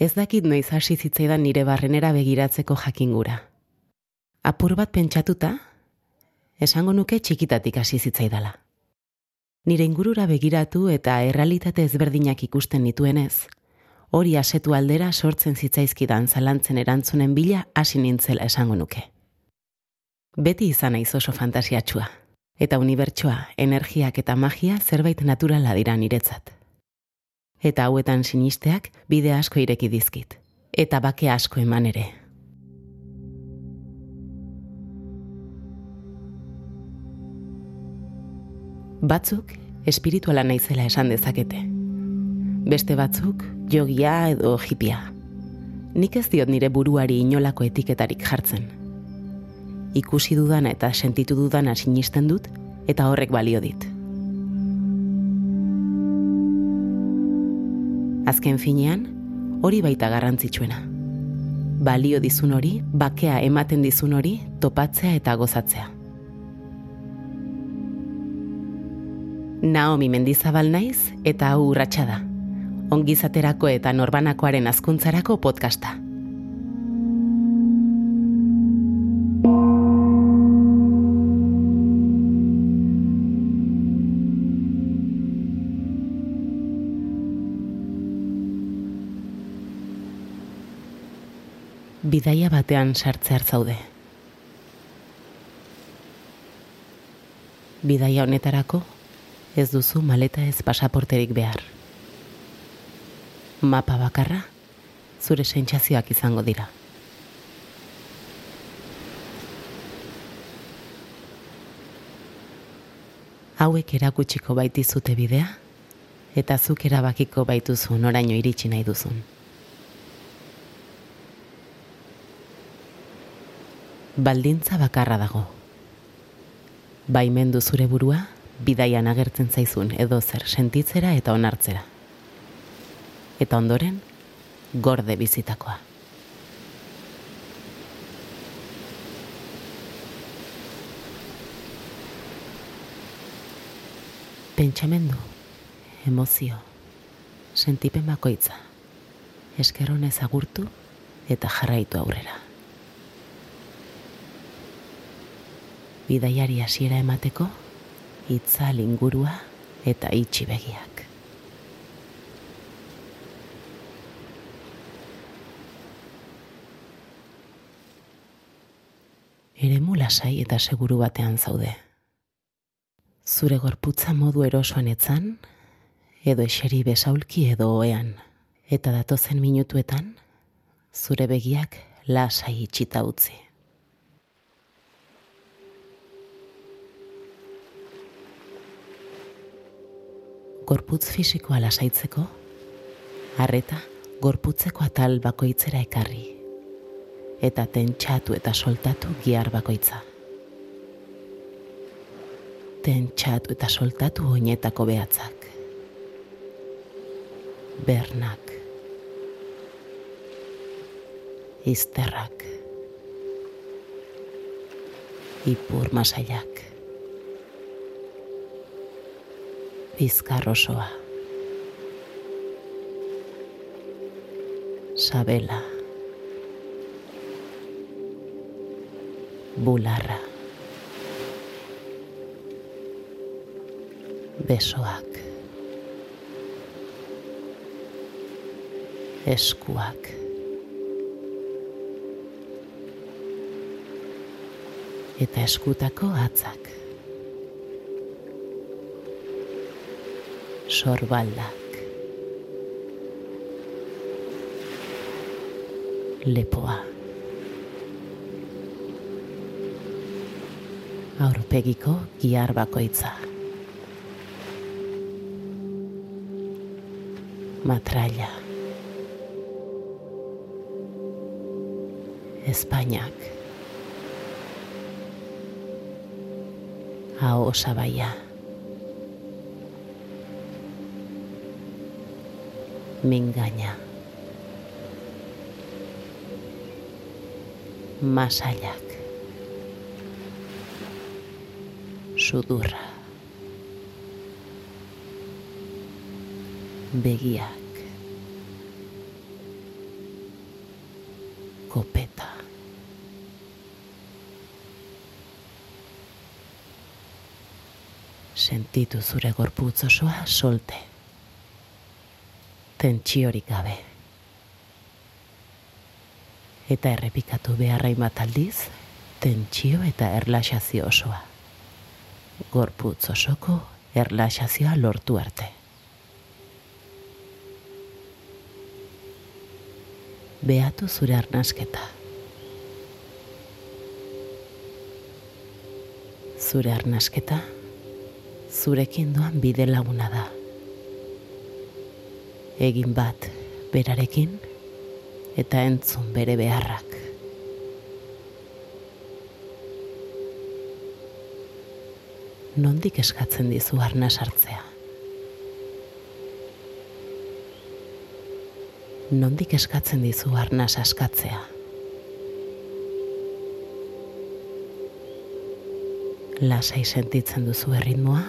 Ez dakit noiz hasi zitzaidan nire barrenera begiratzeko jakingura. Apur bat pentsatuta, esango nuke txikitatik hasi zitzaidala. Nire ingurura begiratu eta errealitate ezberdinak ikusten nituenez, hori asetu aldera sortzen zitzaizkidan zalantzen erantzunen bila hasi nintzela esango nuke. Beti izan naiz oso fantasiatxua, eta unibertsoa, energiak eta magia zerbait naturala dira niretzat eta hauetan sinisteak bide asko ireki dizkit, eta bake asko eman ere. Batzuk espirituala naizela esan dezakete. Beste batzuk jogia edo hipia. Nik ez diot nire buruari inolako etiketarik jartzen. Ikusi dudana eta sentitu dudana sinisten dut eta horrek balio dit. Azken finean, hori baita garrantzitsuena. Balio dizun hori, bakea ematen dizun hori, topatzea eta gozatzea. Naomi mendizabal naiz eta hau urratsa da. Ongizaterako eta norbanakoaren azkuntzarako podcasta. Bidaia batean sartze zaude. Bidaia honetarako ez duzu maleta ez pasaporterik behar. Mapa bakarra zure sentsazioak izango dira. Hauek erakutsiko baitizute bidea eta zuk erabakiko baituzu noraino iritsi nahi duzun. Baldintza bakarra dago. Baimendu zure burua, bidaian agertzen zaizun edo zer sentitzera eta onartzera. Eta ondoren, gorde bizitakoa. Pentsamendu, emozio, sentipen bakoitza, eskeronez agurtu eta jarraitu aurrera. Bidaiari hasiera emateko hitza lingurua eta itxi begiak. Eremu lasai eta seguru batean zaude. Zure gorputza modu erosoan etzan, edo eseri besaulki edo oean, eta datozen minutuetan, zure begiak lasai itxita utzi. Gorputz fisikoa lasaitzeko, harreta gorputzeko atal bakoitzera ekarri, eta tentxatu eta soltatu gihar bakoitza. Tentxatu eta soltatu oinetako behatzak. Bernak. Izterrak. Ipur masaiak. Bizkar osoa. Sabela. Bularra. Besoak. Eskuak. Eta eskutako atzak. Sorbaldak. Lepoa. Aurpegiko gihar bakoitza. Matraia. Espainiak. Hau sabaia. Me engaña. Masaiak. Sudurra. Begiak. kopeta. Sentitu zure gorputz osoa solte. Tentsiorik gabe. Eta errepikatu beharra aldiz, tentsio eta erlaxazio osoa. Gorputz osoko erlaxazioa lortu arte. Beatu zure arnasketa. Zure arnasketa, zurekin doan bide laguna da. Egin bat berarekin eta entzun bere beharrak. Nondik eskatzen dizu arnas hartzea? nondik eskatzen dizu arnaz askatzea. Lasai sentitzen duzu erritmoa,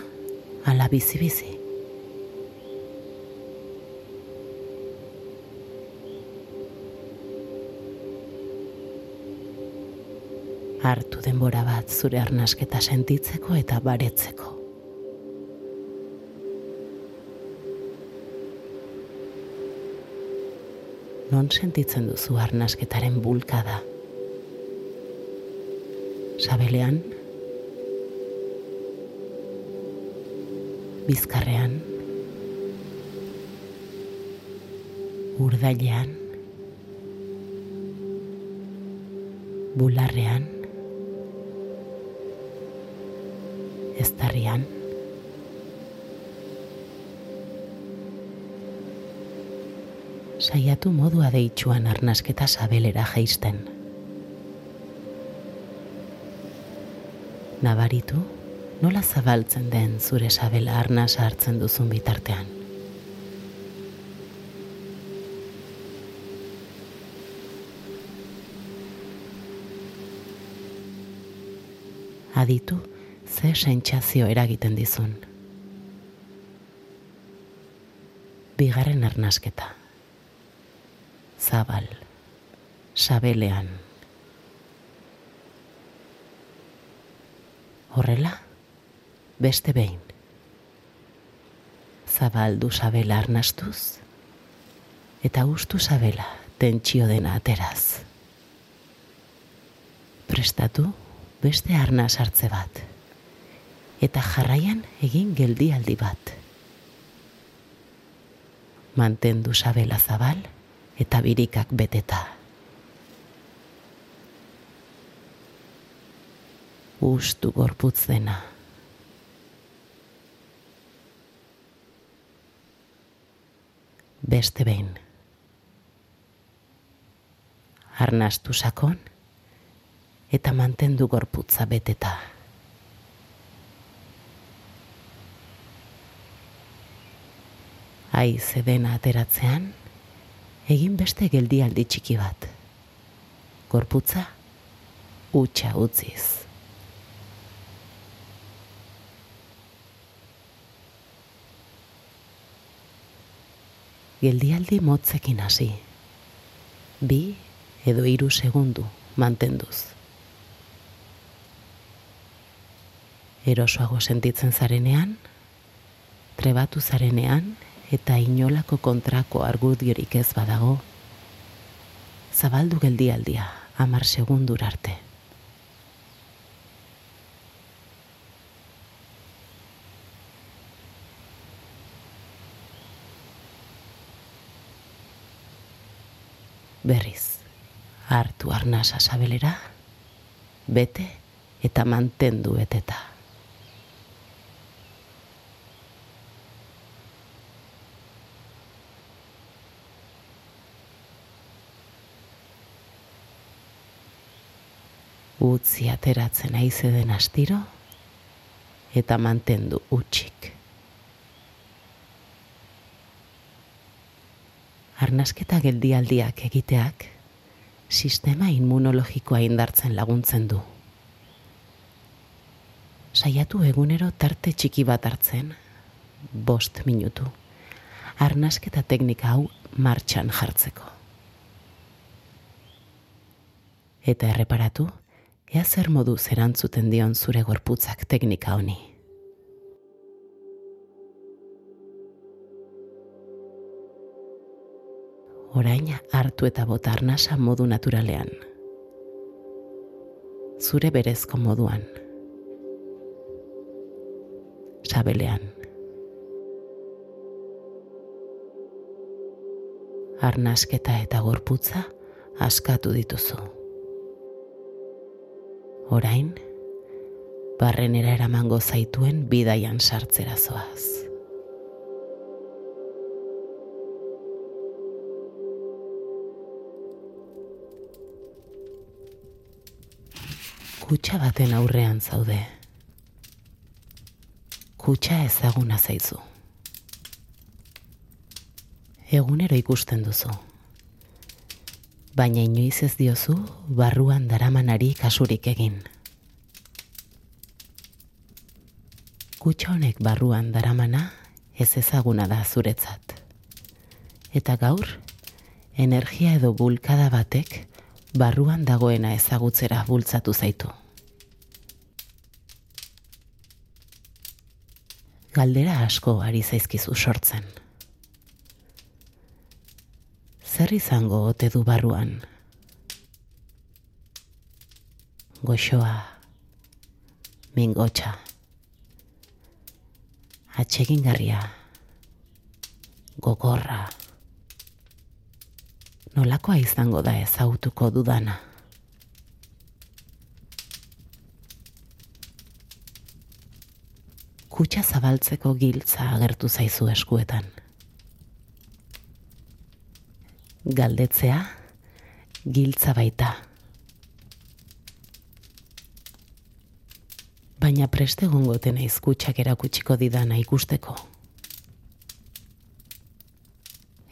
ala bizi-bizi. Hartu denbora bat zure arnasketa sentitzeko eta baretzeko. non sentitzen duzu arnasketaren bulkada. Sabelean, bizkarrean, urdailean, bularrean, eztarrian, saiatu modua deitsuan arnasketa sabelera jaisten. Nabaritu, nola zabaltzen den zure sabela arnaz hartzen duzun bitartean. Aditu, ze sentsazio eragiten dizun. Bigarren arnasketa zabal, sabelean. Horrela, beste behin. Zabaldu sabela arnastuz, eta ustu sabela tentsio dena ateraz. Prestatu beste arna sartze bat, eta jarraian egin geldialdi bat. Mantendu sabela zabal, eta birikak beteta. Ustu gorputz dena. Beste behin. Arnastu sakon eta mantendu gorputza beteta. Aize dena ateratzean, egin beste geldialdi txiki bat. Gorputza, utxa utziz. Geldialdi motzekin hasi. Bi edo hiru segundu mantenduz. Erosoago sentitzen zarenean, trebatu zarenean eta inolako kontrako argudiorik ez badago, zabaldu geldialdia, amar segundur arte. Berriz, hartu arnasa sabelera, bete eta mantendu eteta. Utzi ateratzen aize den astiro eta mantendu utxik. Arnasketa geldialdiak egiteak sistema inmunologikoa indartzen laguntzen du. Saiatu egunero tarte txiki bat hartzen, bost minutu, arnasketa teknika hau martxan jartzeko. eta erreparatu, ea zer modu zerantzuten dion zure gorputzak teknika honi. Orain hartu eta botarnasa modu naturalean. Zure berezko moduan. Sabelean. Arnasketa eta gorputza askatu dituzu. Orain, barrenera eramango zaituen bidaian sartzera zoaz. kutsa baten aurrean zaude. Kutsa ezaguna zaizu. Egunero ikusten duzu. Baina inoiz ez diozu barruan daramanari kasurik egin. Kutsa honek barruan daramana ez ezaguna da zuretzat. Eta gaur, energia edo bulkada batek barruan dagoena ezagutzera bultzatu zaitu. galdera asko ari zaizkizu sortzen. Zer izango ote du barruan? Goxoa, mingotxa, atxegingarria, gogorra, nolakoa izango da ezautuko dudana. kutsa zabaltzeko giltza agertu zaizu eskuetan. Galdetzea, giltza baita. Baina preste gongoten aizkutsak erakutsiko didana ikusteko.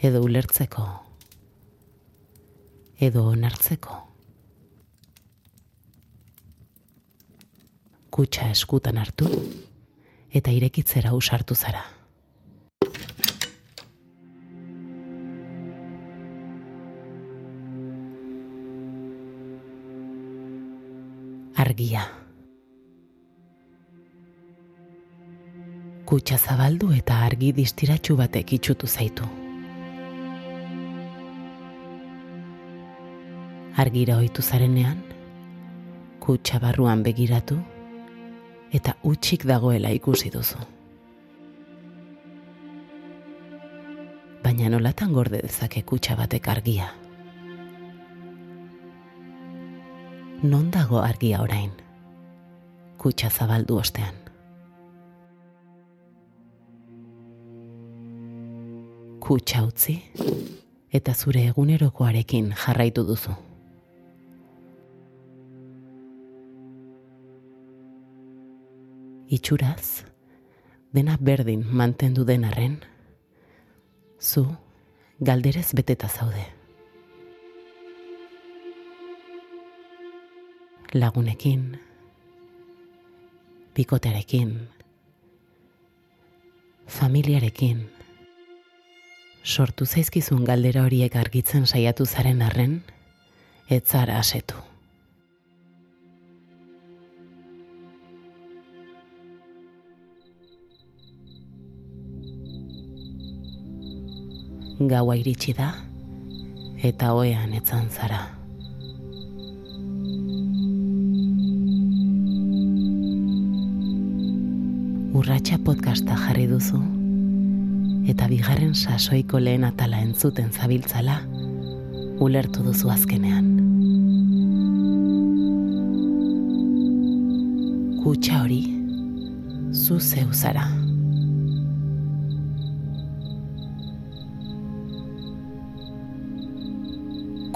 Edo ulertzeko. Edo onartzeko. Kutsa eskutan hartu eta irekitzera usartu zara. Argia. Kutsa zabaldu eta argi distiratxu batek itxutu zaitu. Argira ohitu zarenean, kutsa barruan begiratu eta utxik dagoela ikusi duzu. Baina nolatan gorde dezake kutsa batek argia. Non dago argia orain? Kutsa zabaldu ostean. Kutsa utzi eta zure egunerokoarekin jarraitu duzu. itxuraz, dena berdin mantendu denarren, zu galderez beteta zaude. Lagunekin, bikotearekin, familiarekin, sortu zaizkizun galdera horiek argitzen saiatu zaren arren, etzara asetu. gaua iritsi da eta oean etzan zara. Urratxa podcasta jarri duzu eta bigarren sasoiko lehen atala entzuten zabiltzala ulertu duzu azkenean. Kutsa hori zu zeu zara.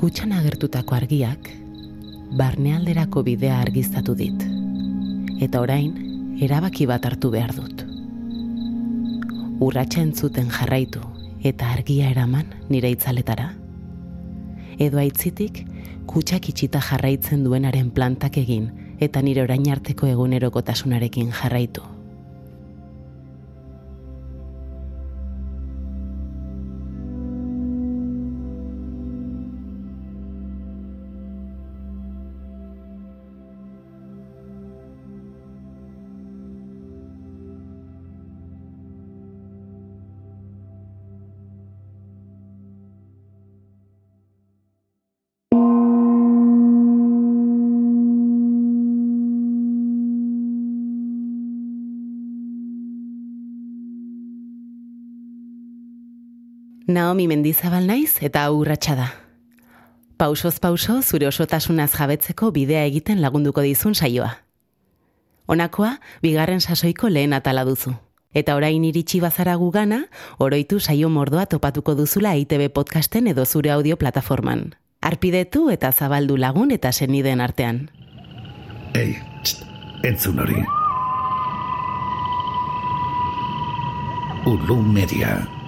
kutxan agertutako argiak, barnealderako bidea argiztatu dit. Eta orain, erabaki bat hartu behar dut. Urratxa entzuten jarraitu eta argia eraman nire itzaletara. Edo aitzitik, kutsak itxita jarraitzen duenaren plantak egin eta nire orain arteko egunerokotasunarekin jarraitu. Naomi mendizabal naiz eta urratsa da. Pausoz pauso zure osotasunaz jabetzeko bidea egiten lagunduko dizun saioa. Honakoa, bigarren sasoiko lehen atala duzu. Eta orain iritsi bazara gugana, oroitu saio mordoa topatuko duzula ITB podcasten edo zure audio plataforman. Arpidetu eta zabaldu lagun eta seniden artean. Ei, txt, entzun hori. Ulu Media.